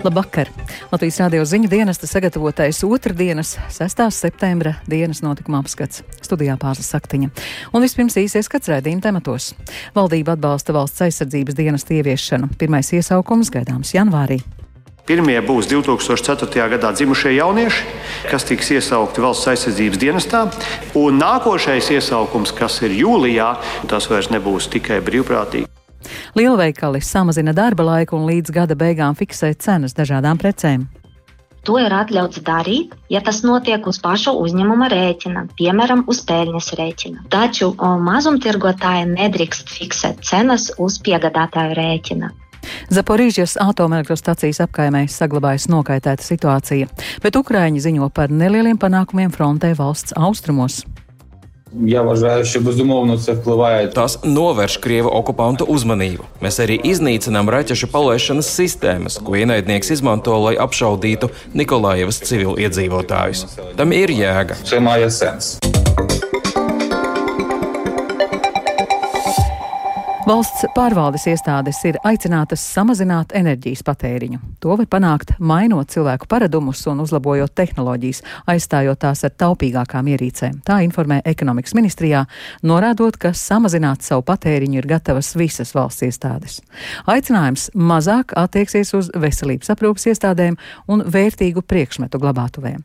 Labvakar! Latvijas radio ziņu dienesta sagatavotais otrdienas, 6. septembra dienas notikuma apskats. Studijā pārslas saktiņa. Un vispirms īsies skats rēdījuma tematos. Valdība atbalsta valsts aizsardzības dienas ieviešanu. Pirmais iesaukums gaidāms janvārī. Pirmie būs 2004. gadā dzimušie jaunieši, kas tiks iesaukti valsts aizsardzības dienestā. Un nākošais iesaukums, kas ir jūlijā, tas vairs nebūs tikai brīvprātīgi. Lielveikali samazina darba laiku un līdz gada beigām fiksē cenas dažādām precēm. To ir atļauts darīt, ja tas notiek uz pašu uzņēmuma rēķina, piemēram, uz peļņas rēķina. Taču mazumtirgotāji nedrīkst fiksēt cenas uz piegādātāju rēķina. Zaporīžas atomelektrostacijas apkaimē saglabājas nokaitēta situācija, bet Ukraiņi ziņo par nelieliem panākumiem frontē valsts austrumos. Я вважаю, що безумовно це впливає. Tas novērš Krievu okupantu uzmanību. Mēs arī iznīcinām raķešu palaišanas sistēmas, ko ienaidnieks izmanto, lai apšaudītu Nikolājevas civiliedzīvotājus. Tam ir jēga. Це має сенс. Valsts pārvaldes iestādes ir aicinātas samazināt enerģijas patēriņu. To var panākt, mainot cilvēku paradumus un uzlabojot tehnoloģijas, aizstājot tās ar taupīgākām ierīcēm. Tā informē ekonomikas ministrijā, norādot, ka samazināt savu patēriņu ir gatavas visas valsts iestādes. Aicinājums mazāk attieksies uz veselības aprūpas iestādēm un vērtīgu priekšmetu glabātuvēm.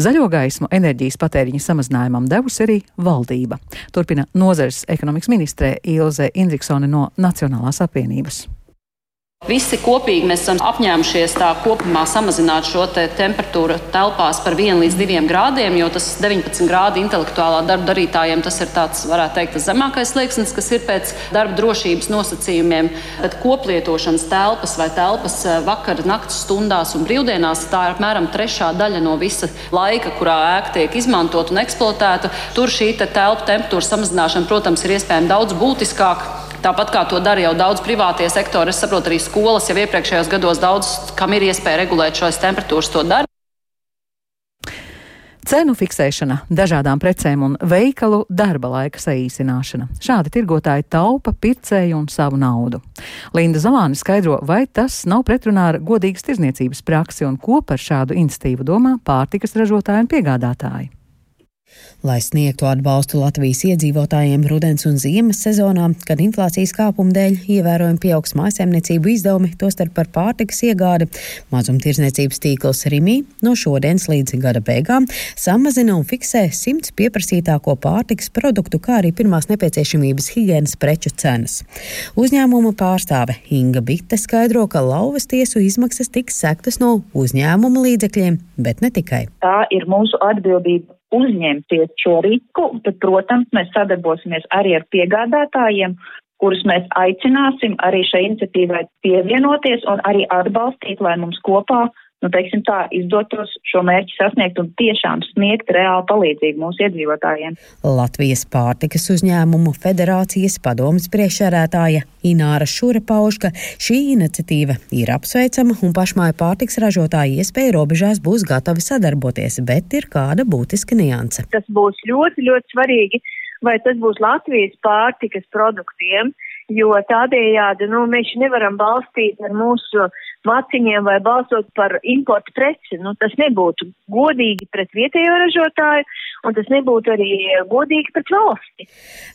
Zaļo gaismu enerģijas patēriņa samazinājumam devusi arī valdība. Turpina nozares ekonomikas ministrē Ilze Indriksone no Nacionālās apvienības. Visi kopīgi mēs esam apņēmušies tā kopumā samazināt šo te temperatūru telpās par 1 līdz 2 grādiem, jo tas 19 grādi intelektuālā darba darītājiem tas ir tāds, varētu teikt, tas zemākais slieksnis, kas ir pēc darba drošības nosacījumiem. Bet koplietošanas telpas vai telpas eh, vakara, naktas stundās un brīvdienās tā ir apmēram trešā daļa no visa laika, kurā ēka tiek izmantot un eksploatēta. Tur šī te telpu temperatūras samazināšana, protams, ir iespējama daudz būtiskāka. Tāpat kā to dara jau daudz privātie sektori, es saprotu, arī skolas jau iepriekšējos gados daudz, kam ir iespēja regulēt šos temperatūras, to dara. Cenu fiksēšana, dažādām precēm un veikalu darba laika saīsināšana. Šādi tirgotāji taupa pircēju un savu naudu. Linda Zalāne skaidro, vai tas nav pretrunā ar godīgas tirzniecības praksi un ko par šādu institīvu domā pārtikas ražotāji un piegādātāji. Lai sniegtu atbalstu Latvijas iedzīvotājiem rudens un ziemas sezonā, kad inflācijas kāpuma dēļ ievērojami pieaugs mājsaimniecību izdevumi, tostarp par pārtikas iegādi, mazumtirdzniecības tīkls Rimī no šodienas līdz gada beigām samazina un fiksē simts pieprasītāko pārtikas produktu, kā arī pirmās nepieciešamības higienas preču cenas. Uzņēmuma pārstāve Inga Bitte skaidro, ka lauvas tiesu izmaksas tiks sektas no uzņēmuma līdzekļiem, bet ne tikai. Tā ir mūsu atbildība uzņemties šo risku, tad, protams, mēs sadarbosimies arī ar piegādātājiem, kurus mēs aicināsim arī šai iniciatīvai pievienoties un arī atbalstīt, lai mums kopā nu, teiksim tā, izdotos šo mērķi sasniegt un tiešām sniegt reālu palīdzību mūsu iedzīvotājiem. Latvijas pārtikas uzņēmumu federācijas padomas priekšsērētāja Ināra Šure pauž, ka šī iniciatīva ir apsveicama un pašmāju pārtiks ražotāji iespēja robežās būs gatavi sadarboties, bet ir kāda būtiska nianse. Tas būs ļoti, ļoti svarīgi, vai tas būs Latvijas pārtikas produktiem, jo tādējādi nu, mēs nevaram balstīt ar mūsu maciņiem vai balsot par importu preci. Nu, tas nebūtu godīgi pret vietējo ražotāju, un tas nebūtu arī godīgi pret valsti.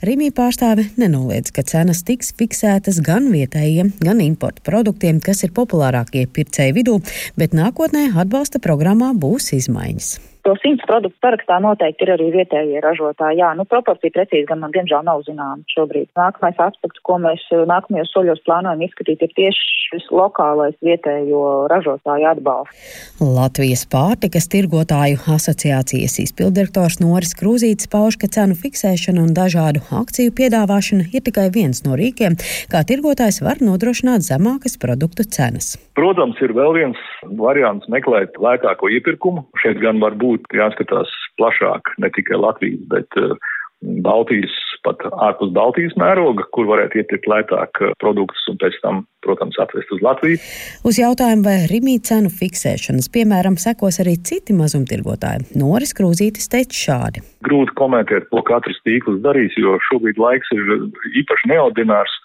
Rīmī pārstāve nenoliedz, ka cenas tiks fiksētas gan vietējiem, gan importu produktiem, kas ir populārākie pircēju vidū, bet nākotnē atbalsta programmā būs izmaiņas. To simts produktu sarakstā noteikti ir arī vietējie ražotāji. Jā, nu proporcija precīzi gan man diemžēl nav zināma šobrīd. Nākamais aspekts, ko mēs nākamajos soļos plānojam izskatīt, ir tieši šis lokālais vietējo ražotāju atbalsts. Latvijas pārtikas tirgotāju asociācijas izpildirektors Noris Krūzītis pauž, ka cenu fiksēšana un dažādu akciju piedāvāšana ir tikai viens no rīkiem, kā tirgotājs var nodrošināt zemākas produktu cenas. Protams, ir vēl viens variants meklēt lētāko iepirkumu. Šeit gan var būt jāskatās plašāk, ne tikai Latvijas, bet uh, Baltijas, pat ārpus Baltijas mēroga, kur varētu iepirkt lētāk produktus un pēc tam, protams, atvest uz Latviju. Uz jautājumu, vai rimī cenu fiksēšanas, piemēram, sekos arī citi mazumtirgotāji, Noris Krūzītis teica šādi. Grūti komentēt, ko katrs tīkls darīs, jo šobrīd laiks ir īpaši neordinārs.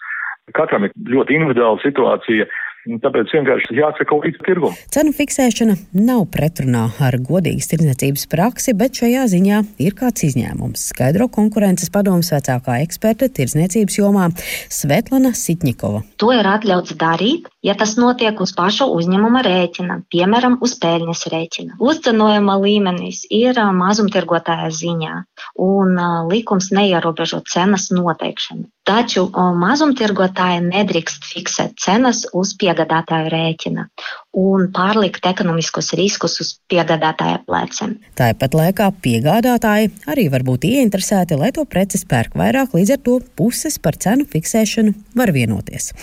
Katram ir ļoti individuāla situācija. Tāpēc vienkārši jāsako līdz tirgumam. Cenu fiksēšana nav pretrunā ar godīgas tirdzniecības praksi, bet šajā ziņā ir kāds izņēmums. Skaidro konkurences padomus vecākā eksperte tirdzniecības jomā Svetlana Sitņikova. To ir atļauts darīt, ja tas notiek uz pašu uzņēmuma rēķina, piemēram, uz peļņas rēķina. Uzcenojuma līmenis ir mazumtirgotāja ziņā, un likums neierobežo cenas noteikšanu. Taču mazumtirgotāji nedrīkst fiksēt cenas uz piegādātāju rēķina un pārlikt ekonomiskos riskus uz piegādātāja pleciem. Tāpat laikā piegādātāji arī var būt ieinteresēti, lai to preci pērk vairāk, līdz ar to puses par cenu fiksēšanu var vienoties.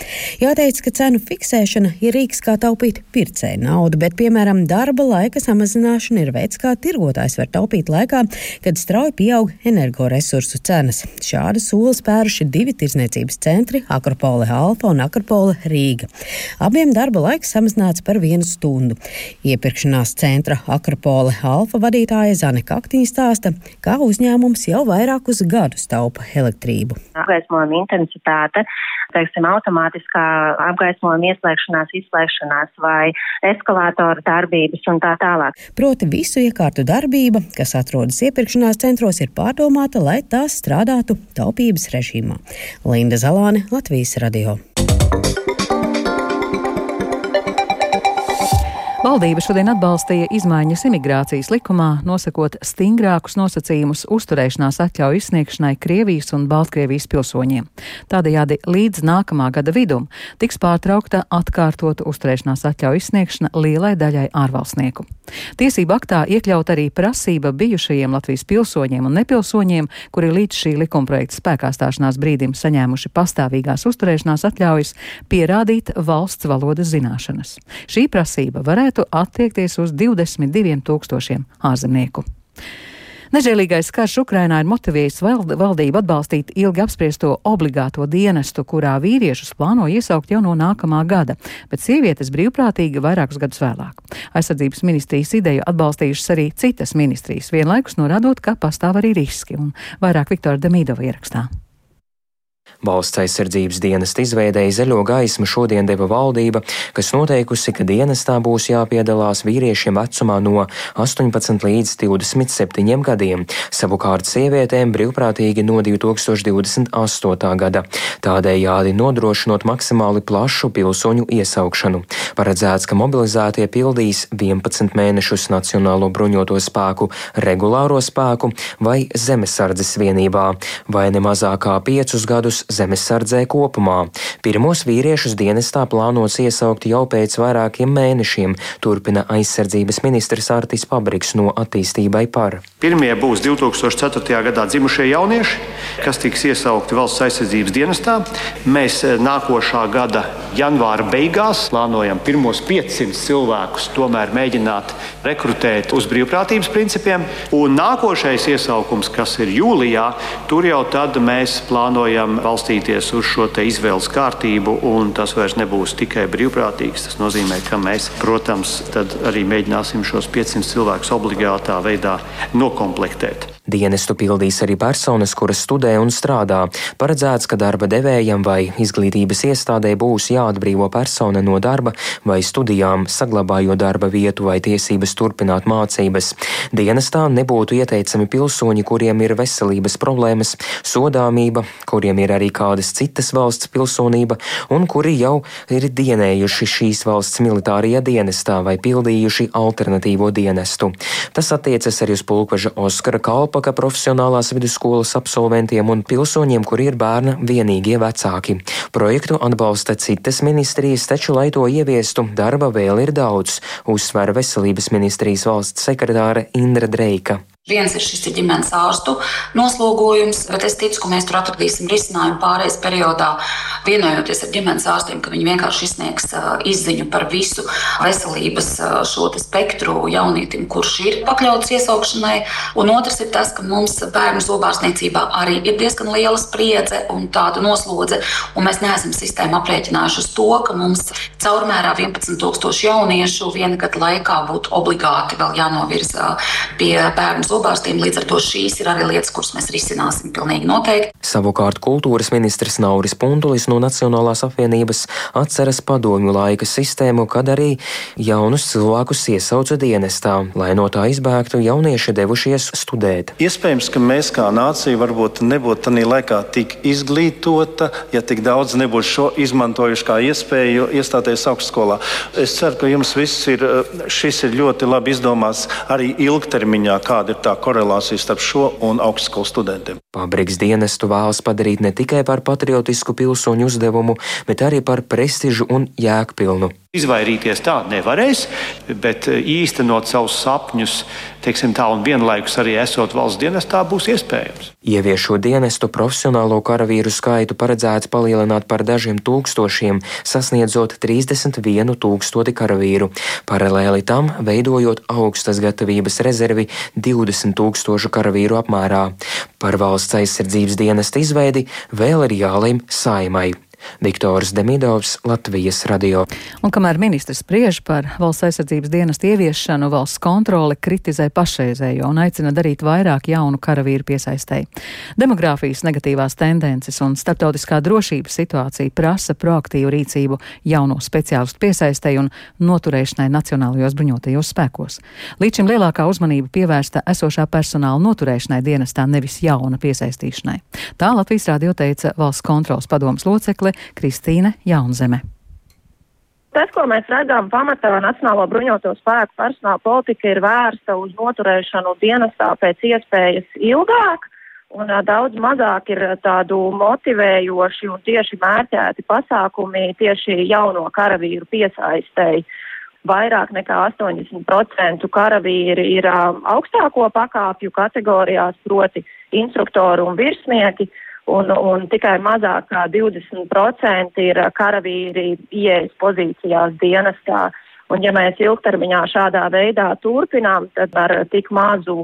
Jāteic, ka cenu fiksēšana ir rīks, kā taupīt pircēju naudu, bet, piemēram, darba laika samazināšana ir veids, kā tirgotājs var taupīt laikā, kad strauji pieaug energoresursu cenas. Šādu soli spēruši divi tirzniecības centri - Akropole Alfa un Akropole Rīga. Abiem darba laiks samazināts par vienu stundu. Iepirkšanās centra Akropole Alfa vadītāja Zane Kaktiņa stāsta, kā uzņēmums jau vairākus gadus taupa elektrību. Apgaismojuma intensitāte teiksim, automātiskā apgaismojuma ieslēgšanās, izslēgšanās vai eskalātora darbības un tā tālāk. Proti visu iekārtu darbība, kas atrodas iepirkšanās centros, ir pārdomāta, lai tās strādātu taupības režīmā. Linda Zalāne, Latvijas radio. Valdība šodien atbalstīja izmaiņas imigrācijas likumā, nosakot stingrākus nosacījumus uzturēšanās atļauju izsniegšanai Krievijas un Baltkrievijas pilsoņiem. Tādējādi līdz nākamā gada vidum tiks pārtraukta atkārtota uzturēšanās atļauju izsniegšana lielai daļai ārvalstnieku. Tiesību aktā iekļaut arī prasība bijušajiem Latvijas pilsoņiem un nepilsoņiem, kuri līdz šī likumprojekta spēkā stāšanās brīdim saņēmuši pastāvīgās uzturēšanās atļaujas, pierādīt valsts valodas zināšanas. Šī prasība varētu varētu attiekties uz 22 tūkstošiem ārzemnieku. Nežēlīgais karš Ukrainā ir motivējis vald valdību atbalstīt ilgi apspriesto obligāto dienestu, kurā vīriešus plāno iesaukt jau no nākamā gada, bet sievietes brīvprātīgi vairākus gadus vēlāk. Aizsardzības ministrijas ideju atbalstījušas arī citas ministrijas, vienlaikus norādot, ka pastāv arī riski, un vairāk Viktora Demīdova ierakstā. Valsts aizsardzības dienesta izveidēja zaļo gaismu šodien deva valdība, kas noteikusi, ka dienestā būs jāpiedalās vīriešiem vecumā no 18 līdz 27 gadiem, savukārt sievietēm brīvprātīgi no 2028. gada, tādējādi nodrošinot maksimāli plašu pilsoņu iesaukšanu. Paredzēts, ka mobilizētie pildīs 11 mēnešus Nacionālo bruņoto spēku regulāro spēku vai zemesardzes vienībā, vai ne mazākā piecus gadus zemesardzē kopumā. Pirmos vīriešus dienestā plānots iesaukt jau pēc vairākiem mēnešiem, turpina aizsardzības ministrs Artis Pabriks no attīstībai par. Pirmie būs 2004. gadā dzimušie jaunieši, kas tiks iesaukti valsts aizsardzības dienestā. Mēs eh, nākošā gada janvāra beigās plānojam pirmos 500 cilvēkus tomēr mēģināt rekrutēt uz brīvprātības principiem. Un nākošais iesaukums, kas ir jūlijā, tur jau tad mēs plānojam valsts balstīties uz šo izvēles kārtību, un tas vairs nebūs tikai brīvprātīgs. Tas nozīmē, ka mēs, protams, arī mēģināsim šos 500 cilvēkus obligātā veidā nokomplektēt. Dienestu pildīs arī personas, kuras studē un strādā. Paredzēts, ka darba devējam vai izglītības iestādē būs jāatbrīvo persona no darba vai studijām, saglabājot darba vietu vai tiesības turpināt mācības. Dienestā nebūtu ieteicami pilsoņi, kuriem ir veselības problēmas, sodāmība, kuriem ir arī kādas citas valsts pilsonība un kuri jau ir dienējuši šīs valsts militārajā dienestā vai pildījuši alternatīvo dienestu. Tas attiecas arī uz pulkveža Oskara Kalpa Kalpaka profesionālās vidusskolas absolventiem un pilsoņiem, kuri ir bērna vienīgie vecāki. Projektu atbalsta citas ministrijas, taču, lai to ieviestu, darba vēl ir daudz, uzsver veselības ministrijas valsts sekretāre Indra Dreika. Viens ir šis ir ģimenes ārstu noslogojums, bet es ticu, ka mēs tur atradīsim risinājumu pārējais periodā, vienojoties ar ģimenes ārstiem, ka viņi vienkārši izsniegs izziņu par visu veselības šo spektru jaunītim, kurš ir pakļauts iesaukšanai. Un otrs ir tas, ka mums bērnu zobārstniecībā arī ir diezgan liela spriedze un tāda noslodze, un mēs neesam sistēmu aprēķinājuši uz to, ka mums caurmērā 11,000 jauniešu viena gada laikā būtu obligāti vēl jānovirza pie bērnu zobārstiem. Līdz ar to šīs ir arī lietas, kuras mēs risināsim pilnīgi noteikti. Savukārt kultūras ministrs Nauris Pundulis no Nacionālās apvienības atceras padomju laika sistēmu, kad arī jaunus cilvēkus iesauca dienestā, lai no tā izbēgtu jaunieši devušies studēt. Iespējams, ka mēs kā nācija varbūt nebūtu tajā laikā tik izglītota, ja tik daudz nebūtu šo izmantojuši kā iespēju iestāties augstskolā. Es ceru, ka jums viss ir, šis ir ļoti labi izdomāts arī ilgtermiņā, kāda ir tā korelācija starp šo un augstskolu studentiem. Pabriks dienestu vēlas padarīt ne tikai par patriotisku pilsoņu uzdevumu, bet arī par prestižu un jēgpilnu. Izvairīties tā nevarēs, bet eh, īstenot savus sapņus, teiksim tā, un vienlaikus arī esot valsts dienestā, būs iespējams. Ieviešot dienestu profesionālo karavīru skaitu paredzēts palielināt par dažiem tūkstošiem, sasniedzot 31 tūkstoti karavīru. Paralēli tam veidojot augstas gatavības rezervi 20 tūkstošu karavīru apmērā. Par valsts aizsardzības dienesta izveidi vēl ir jālem saimai. Viktors Demidovs, Latvijas radio. Un kamēr ministrs spriež par valsts aizsardzības dienestu ieviešanu, valsts kontrole kritizē pašreizējo un aicina darīt vairāk jaunu karavīru piesaistēji. Demogrāfijas negatīvās tendences un starptautiskā drošības situācija prasa proaktīvu rīcību jauno speciālistu piesaistēji un noturēšanai nacionālajos bruņotajos spēkos. Līdz šim lielākā uzmanība pievērsta esošā personāla noturēšanai dienestā, nevis jauna piesaistīšanai. Tā Latvijas radio teica valsts kontrolas padomas locekle Kristīne Jaunzeme. Tas, ko mēs redzam, pamatā Nacionālo bruņoto spēku personāla politika ir vērsta uz noturēšanu dienestā pēc iespējas ilgāk, un uh, daudz mazāk ir tādu motivējoši un tieši mērķēti pasākumi tieši jauno karavīru piesaistēji. Vairāk nekā 80% karavīri ir uh, augstāko pakāpju kategorijās, proti instruktori un virsnieki, un, un tikai mazāk kā 20% ir karavīri ieejas pozīcijās dienestā. Un ja mēs ilgtermiņā šādā veidā turpinām, tad ar tik mazu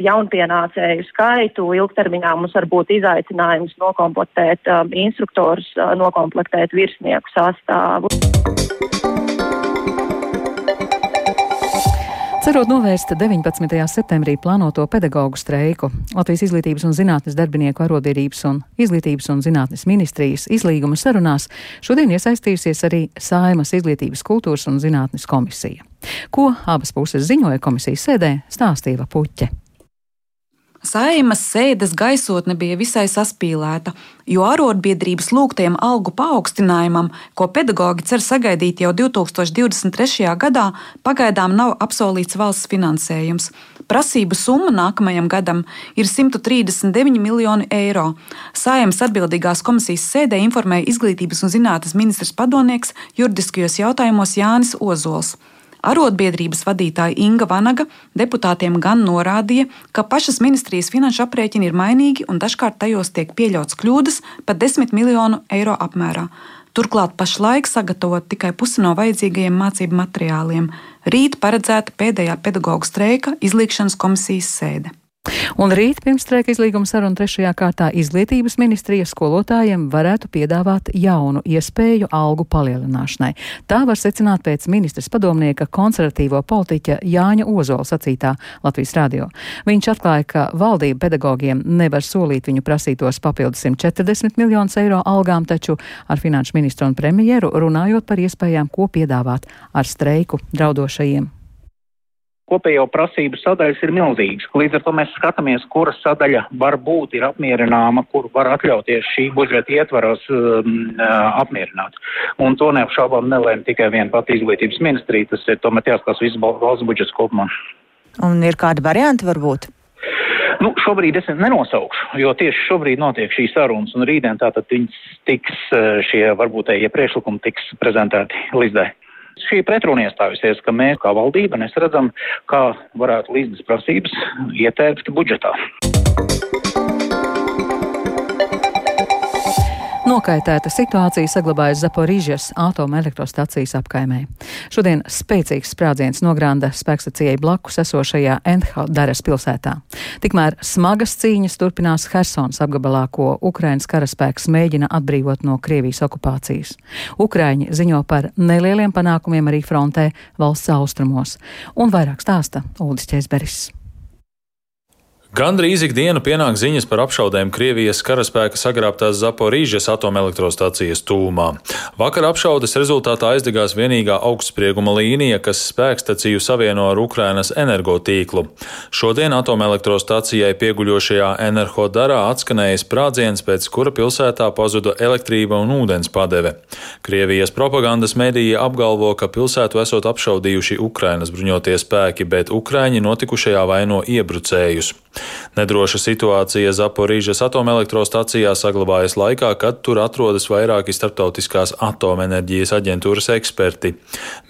jaunpienācēju skaitu ilgtermiņā mums var būt izaicinājums nokomplektēt um, instruktorus, uh, nokomplektēt virsnieku sastāvu. Cerot novērst 19. septembrī plānoto pedagoģu streiku, Latvijas izglītības un zinātnes darbinieku arotbiedrības un izglītības un zinātnes ministrijas izlīguma sarunās šodien iesaistījusies arī Saimas izglītības kultūras un zinātnes komisija. Ko abas puses ziņoja komisijas sēdē, stāstīja Puķe. Saimas sēdes gaisotne bija visai saspīlēta, jo arotbiedrības lūgtajam algu paaugstinājumam, ko pedagoģi cer sagaidīt jau 2023. gadā, pagaidām nav apsolīts valsts finansējums. Prasību summa nākamajam gadam ir 139 miljoni eiro. Saimas atbildīgās komisijas sēdē informēja izglītības un zinātnes ministrs padomnieks juridiskajos jautājumos Jānis Ozols. Arotbiedrības vadītāja Inga Vanaga deputātiem gan norādīja, ka pašas ministrijas finanšu aprēķini ir mainīgi un dažkārt tajos tiek pieļauts kļūdas pat 10 miljonu eiro apmērā. Turklāt pašlaik sagatavot tikai pusi no vajadzīgajiem mācību materiāliem. Rīt paredzēta pēdējā pedagoģa streika izlīgšanas komisijas sēde. Un rīt pirms streika izlīguma saruna trešajā kārtā izglītības ministrija skolotājiem varētu piedāvāt jaunu iespēju algu palielināšanai. Tā var secināt pēc ministras padomnieka konservatīvo politiķa Jāņa Ozola sacītā Latvijas radio. Viņš atklāja, ka valdība pedagogiem nevar solīt viņu prasītos papildus 140 miljonus eiro algām, taču ar finanšu ministru un premjeru runājot par iespējām, ko piedāvāt ar streiku draudošajiem kopējo prasību sadaļas ir milzīgas. Līdz ar to mēs skatāmies, kura sadaļa varbūt ir apmierināma, kur var atļauties šī budžeta ietvaros um, uh, apmierināt. Un to neapšaubām nelēma tikai viena pati izglītības ministrija, tas ir tomēr jāskatās viss valsts budžets kopumā. Un ir kādi varianti varbūt? Nu, šobrīd es nenosaukšu, jo tieši šobrīd notiek šīs sarunas, un rītdien tātad tiks, uh, šie varbūt tie priekšlikumi tiks prezentēti līdzdē. Šī pretruna iestājusies, ka mēs kā valdība nesredzam, kā varētu līdzes prasības ietērpt budžetā. Nokaitēta situācija saglabājas Zaporīžas atomelektrostacijas apkaimē. Šodien spēcīgs sprādziens nogranda spēkstacijai blakus esošajā Endhadaras pilsētā. Tikmēr smagas cīņas turpinās Hersons apgabalā, ko Ukrainas karaspēks mēģina atbrīvot no Krievijas okupācijas. Ukraiņi ziņo par nelieliem panākumiem arī frontē valsts austrumos, un vairāk stāsta Uldis Česberis. Gandrīz ikdienu pienāk ziņas par apšaudēm Krievijas karaspēka sagrābtās Zaporīžas atomelektrostacijas tūmā. Vakar apšaudes rezultātā aizdegās vienīgā augstsprieguma līnija, kas spēkstaciju savieno ar Ukrainas energotīklu. Šodien atomelektrostacijai pieguļošajā Enerhodarā atskanēja sprādziens, pēc kura pilsētā pazuda elektrība un ūdens padeve. Krievijas propagandas medija apgalvo, ka pilsētu esot apšaudījuši Ukrainas bruņotie spēki, bet Ukraiņi notikušajā vaino iebrucējus. Nedroša situācija Zaporīžas atomelektrostacijā saglabājas laikā, kad tur atrodas vairāki starptautiskās atomenerģijas aģentūras eksperti.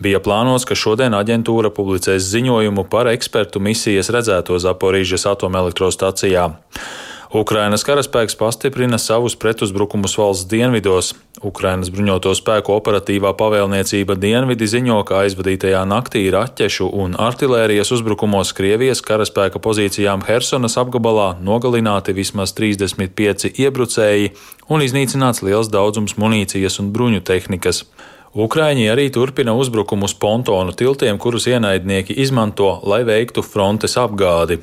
Bija plānots, ka šodien aģentūra publicēs ziņojumu par ekspertu misijas redzēto Zaporīžas atomelektrostacijā. Ukrainas karaspēks pastiprina savus pretuzbrukumus valsts dienvidos. Ukrainas bruņoto spēku operatīvā pavēlniecība dienvidi ziņo, ka aizvadītajā naktī raķešu un artilērijas uzbrukumos Krievijas karaspēka pozīcijām Helsonas apgabalā nogalināti vismaz 35 iebrucēji un iznīcināts liels daudzums munīcijas un bruņu tehnikas. Ukraiņi arī turpina uzbrukumus pontonu tiltiem, kurus ienaidnieki izmanto, lai veiktu frontes apgādi.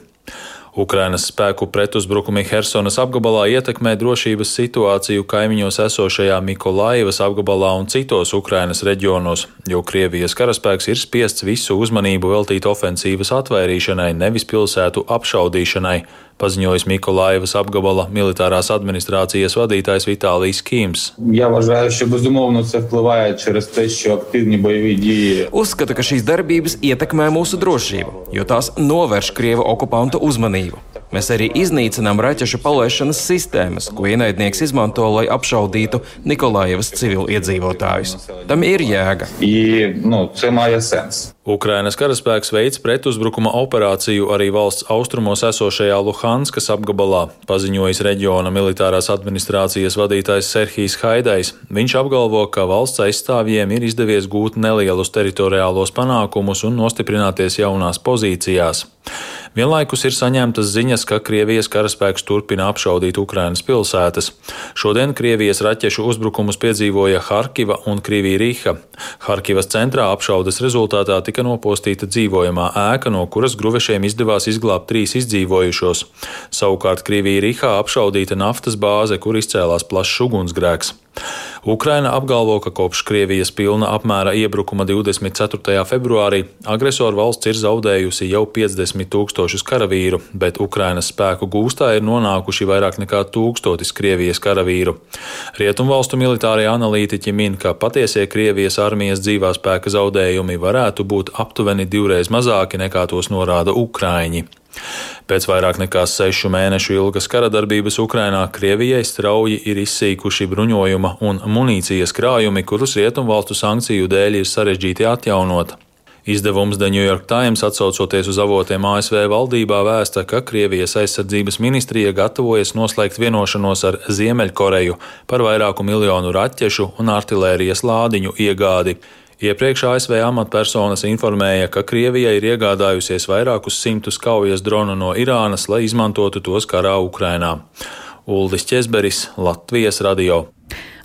Ukrainas spēku pretuzbrukumi Helsonas apgabalā ietekmē drošības situāciju kaimiņos esošajā Mikolaivas apgabalā un citos Ukrainas reģionos, jo Krievijas karaspēks ir spiests visu uzmanību veltīt ofensīvas atvairīšanai, nevis pilsētu apšaudīšanai paziņojis Mikolaivas apgabala militārās administrācijas vadītājs Vitālijs Kīms. Uzskata, ka šīs darbības ietekmē mūsu drošību, jo tās novērš Krievu okupantu uzmanību. Mēs arī iznīcinām raķešu palaišanas sistēmas, ko ienaidnieks izmanto, lai apšaudītu Nikolaevas civiliedzīvotājus. Tam ir jēga. I, nu, Ukrainas karaspēks veids pretuzbrukuma operāciju arī valsts austrumos esošajā Luhanskas apgabalā, paziņojis reģiona militārās administrācijas vadītājs Serhijs Haidais. Viņš apgalvo, ka valsts aizstāvjiem ir izdevies gūt nelielus teritoriālos panākumus un nostiprināties jaunās pozīcijās. Vienlaikus ir saņemtas ziņas, ka Krievijas karaspēks turpina apšaudīt Ukrainas pilsētas. Šodien Krievijas raķešu uzbrukumus piedzīvoja Harkiva un Krivīrīha. Harkivas centrā apšaudes rezultātā tika nopostīta dzīvojamā ēka, no kuras gruvešiem izdevās izglābt trīs izdzīvojušos. Savukārt Krivīrīhā apšaudīta naftas bāze, kur izcēlās plašs ugunsgrēks. Ukraina apgalvo, ka kopš Krievijas pilna apmēra iebrukuma 24. februārī agresoru valsts ir zaudējusi jau 50 tūkstošus karavīru, bet Ukrainas spēku gūstā ir nonākuši vairāk nekā tūkstotis Krievijas karavīru. Rietumvalstu militārie analītiķi min, ka patiesie Krievijas armijas dzīvā spēka zaudējumi varētu būt aptuveni divreiz mazāki nekā tos norāda Ukraiņi. Pēc vairāk nekā sešu mēnešu ilgas kara darbības Ukrainā Krievijai strauji ir izsīkuši bruņojuma un munīcijas krājumi, kurus rietumvalstu sankciju dēļ ir sarežģīti atjaunot. Izdevums The New York Times atsaucoties uz avotiem ASV valdībā vēsta, ka Krievijas aizsardzības ministrija gatavojas noslēgt vienošanos ar Ziemeļkoreju par vairāku miljonu raķešu un artilērijas lādiņu iegādi. Iepriekš ASV amatpersonas informēja, ka Krievija ir iegādājusies vairākus simtus kaujas dronu no Irānas, lai izmantotu tos karā Ukrainā. Uldis Česberis, Latvijas radio.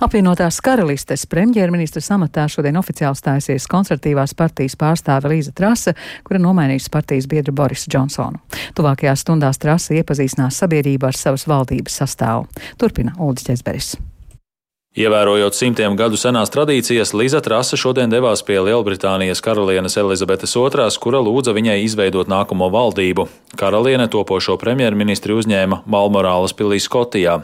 Apvienotās karalistes premjerministra amatā šodien oficiāli stājusies konservatīvās partijas pārstāve Līza Trasa, kura nomainījusi partijas biedru Borisu Džonsonu. Tuvākajās stundās Trasa iepazīstinās sabiedrību ar savas valdības sastāvu. Turpina Uldis Česberis. Ievērojot simtiem gadu senās tradīcijas, Liza Trasa šodien devās pie Lielbritānijas karalienes Elizabetes II, kura lūdza viņai izveidot nākamo valdību. Karaliene topošo premjerministri uzņēma Balmorālas pilī Skotijā.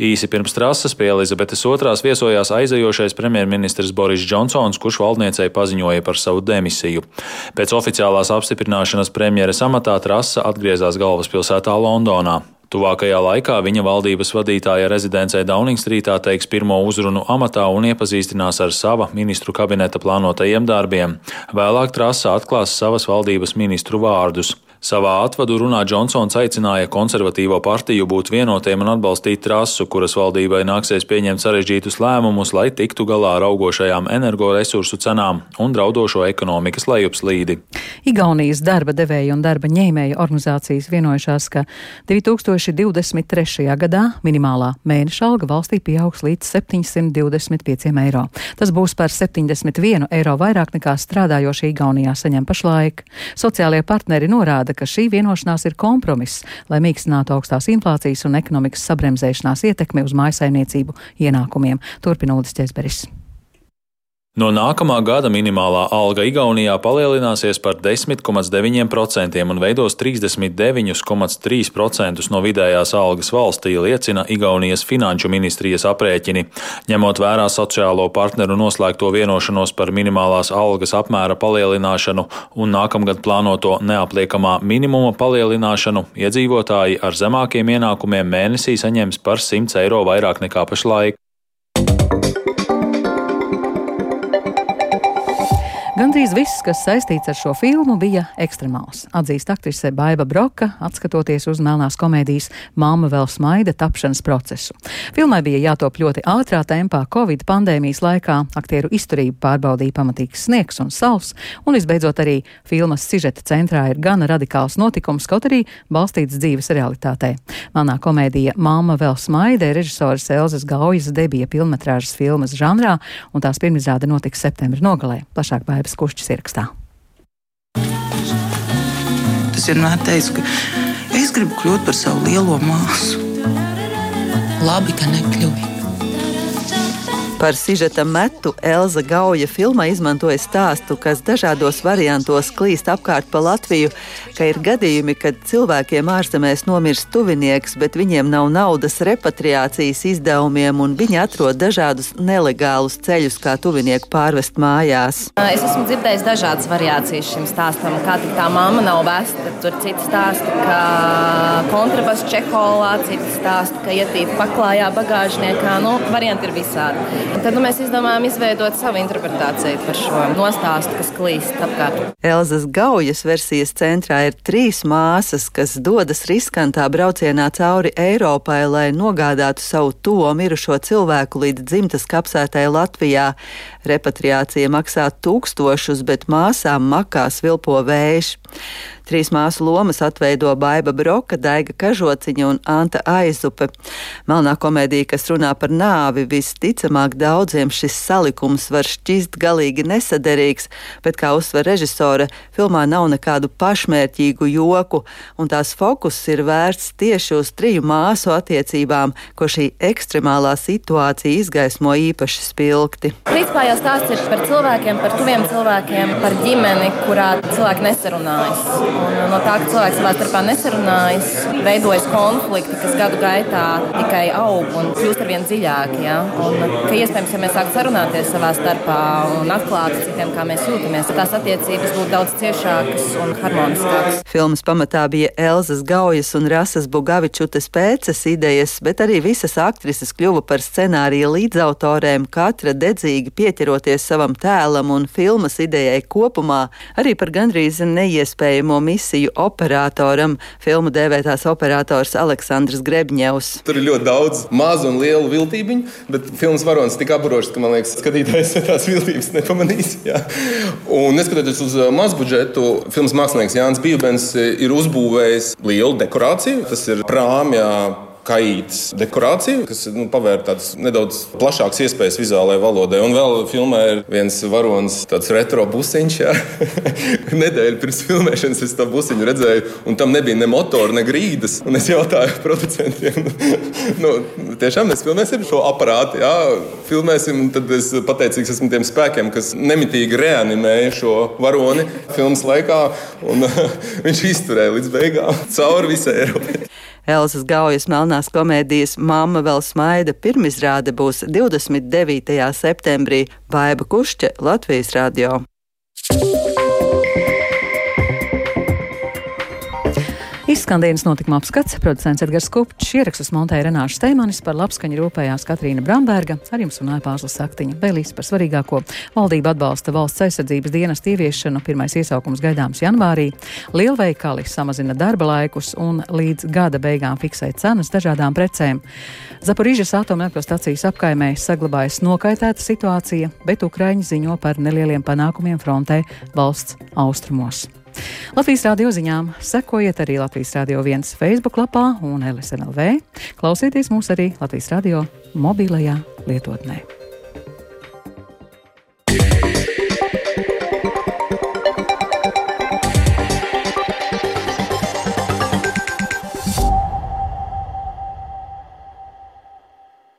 Īsi pirms Trasas pie Elizabetes II viesojās aizejošais premjerministrs Boris Džonsons, kurš valdniecei paziņoja par savu demisiju. Pēc oficiālās apstiprināšanas premjeras amatā Trasa atgriezās galvaspilsētā Londonā. Tuvākajā laikā viņa valdības vadītāja rezidencē Downingstrītā teiks pirmo uzrunu amatā un iepazīstinās ar sava ministru kabineta plānotajiem darbiem. Vēlāk trasa atklās savas valdības ministru vārdus. Savā atvadu runā Džonsons aicināja konservatīvo partiju būt vienotiem un atbalstīt trasu, kuras valdībai nāksies pieņemt sarežģītus lēmumus, lai tiktu galā ar augošajām energoresursu cenām un draudošo ekonomikas lejupslīdi. Igaunijas darba devēja un darba ņēmēja organizācijas vienojušās, ka 2000 2023. gadā minimālā mēneša alga valstī pieaugs līdz 725 eiro. Tas būs par 71 eiro vairāk nekā strādājošie Igaunijā saņem pašlaik. Sociālie partneri norāda, ka šī vienošanās ir kompromiss, lai mīkstinātu augstās inflācijas un ekonomikas sabremzēšanās ietekmi uz mājasaimniecību ienākumiem. Turpina Ulris Česberis. No nākamā gada minimālā alga Igaunijā palielināsies par 10,9% un veidos 39,3% no vidējās algas valstī, liecina Igaunijas finanšu ministrijas aprēķini. Ņemot vērā sociālo partneru noslēgto vienošanos par minimālās algas apmēra palielināšanu un nākamgad plānoto neapliekamā minimuma palielināšanu, iedzīvotāji ar zemākiem ienākumiem mēnesī saņems par 100 eiro vairāk nekā pašlaik. Gandrīz viss, kas saistīts ar šo filmu, bija ekstremāls. Atzīst aktrise Baiva Broka, atskatoties uz melnās komēdijas Māma vēl smaida tapšanas procesu. Filmai bija jātop ļoti ātrā tempā Covid pandēmijas laikā, aktieru izturību pārbaudīja pamatīgs sniegs un sals, un visbeidzot arī filmas sižeta centrā ir gana radikāls notikums, kaut arī balstīts dzīves realitātē. Melnā komēdija Māma vēl smaida ir režisoras Elzas Gaujas debija filmetrāžas filmas žanrā, un tās pirmizrāde notiks septembra nogalē. Plašāk Baiva Aivas Kušķis ierakstā. Es vienmēr teicu, ka es gribu kļūt par savu lielo māsu. Labi, ka nekļuvu. Par sižeta metu Elza Gauja filmā izmantoja stāstu, kas dažādos variantos klīst apkārt pa Latviju, ka ir gadījumi, kad cilvēkiem ārzemēs nomirst tuvinieks, bet viņiem nav naudas repatriācijas izdevumiem, un viņi atrod dažādus nelegālus ceļus, kā tuvinieku pārvest mājās. Es esmu dzirdējis dažādas variācijas šim stāstam, kā tā mamma nav vēsta. Tur citi stāsta, ka kontrabass Čeholā, citi stāsta, ka ietīta paklājā bagāžniekā. Nu, varianti ir visādi. Tad nu, mēs izdomājām izveidot savu interpretāciju par šo nostāstu, kas klīst apkārt. Elzas Gaujas versijas centrā ir trīs māsas, kas dodas riskantā braucienā cauri Eiropai, lai nogādātu savu to mirušo cilvēku līdz dzimtas kapsētai Latvijā. Repatriācija maksā tūkstošus, bet māsām makās vilpo vējš. Trīs māsu lomas atveido Baiva Broka, Daiga Kažociņa un Anta Aizupe. Melnā komēdija, kas runā par nāvi, visticamāk daudziem šis salikums var šķist galīgi nesaderīgs, bet, kā uzsver režisore, filmā nav nekādu pašmērķīgu joku, un tās fokus ir vērsts tieši uz triju māsu attiecībām, ko šī ekstremālā situācija izgaismo īpaši spilgti. Principā jau stāsts ir par cilvēkiem, par tuviem cilvēkiem, par ģimeni, kurā cilvēki nesarunājas. Un no tā, ka cilvēki savā starpā nesarunājas, veidojas konflikti, kas gadu gaitā tikai aug un kļūst ar vien dziļāki. Ja? Un, ka iespējams, ja mēs sāktu sarunāties savā starpā un atklāt citiem, kā mēs jūtamies, tad tās attiecības būtu daudz ciešākas un harmoniskākas. Filmas pamatā bija Elzas Gaujas un Rasas Bugavičutes pēces idejas, bet arī visas aktrises kļuva par scenārija līdzautorēm, katra dedzīgi pieķeroties savam tēlam un filmas idejai kopumā, arī par gandrīz neiespējamo misiju operatoram, filmu dēvētās operators Aleksandrs Grebņevs. Tur ir ļoti daudz mazu un lielu viltību, bet filmas varonis tik apburošs, ka man liekas, skatītājs tās viltības nepamanīs. Jā. Un neskatoties uz mazbudžetu, filmas mākslinieks Jānis Bībens ir uzbūvējis lielu dekorāciju. Tas ir prāmjā kaītas dekorācija, kas nu, pavēr tādas nedaudz plašākas iespējas vizuālajai valodai. Un vēl filmē ir viens varonis, tāds retro busiņš. Nedēļu pirms filmēšanas es to busiņu redzēju, un tam nebija ne motora, ne grīdas. Un es jautāju producentiem, nu, tiešām mēs filmēsim šo aparātu, jā, filmēsim. Tad es pateicīgs esmu tiem spēkiem, kas nemitīgi reanimēja šo varoni filmas laikā, un viņš izturēja līdz beigām cauri visai Eiropai. Elzas Gaujas melnās komēdijas Māma vēl smaida pirmizrāde būs 29. septembrī Baiba Kušķe Latvijas radio. Izskan dienas notikuma apskats, producents Edgars Kupčs, ierakstus montēja Renāša Steimanis, par labskaņu rūpējās Katrīna Bramberga, ar jums runāja Pāzlas Saktiņa. Vēlīs par svarīgāko valdība atbalsta valsts aizsardzības dienas ieviešanu, pirmais iesaukums gaidāms janvārī, lielveikali samazina darba laikus un līdz gada beigām fiksē cenas dažādām precēm. Zaporīžas atomelektrostacijas apkaimē saglabājas nokaitēta situācija, bet Ukraiņi ziņo par nelieliem panākumiem frontē valsts austrumos. Latvijas radio ziņām sekojiet arī Latvijas radio viens Facebook lapā un LSMLV. Klausieties mūs arī Latvijas radio mobilajā lietotnē.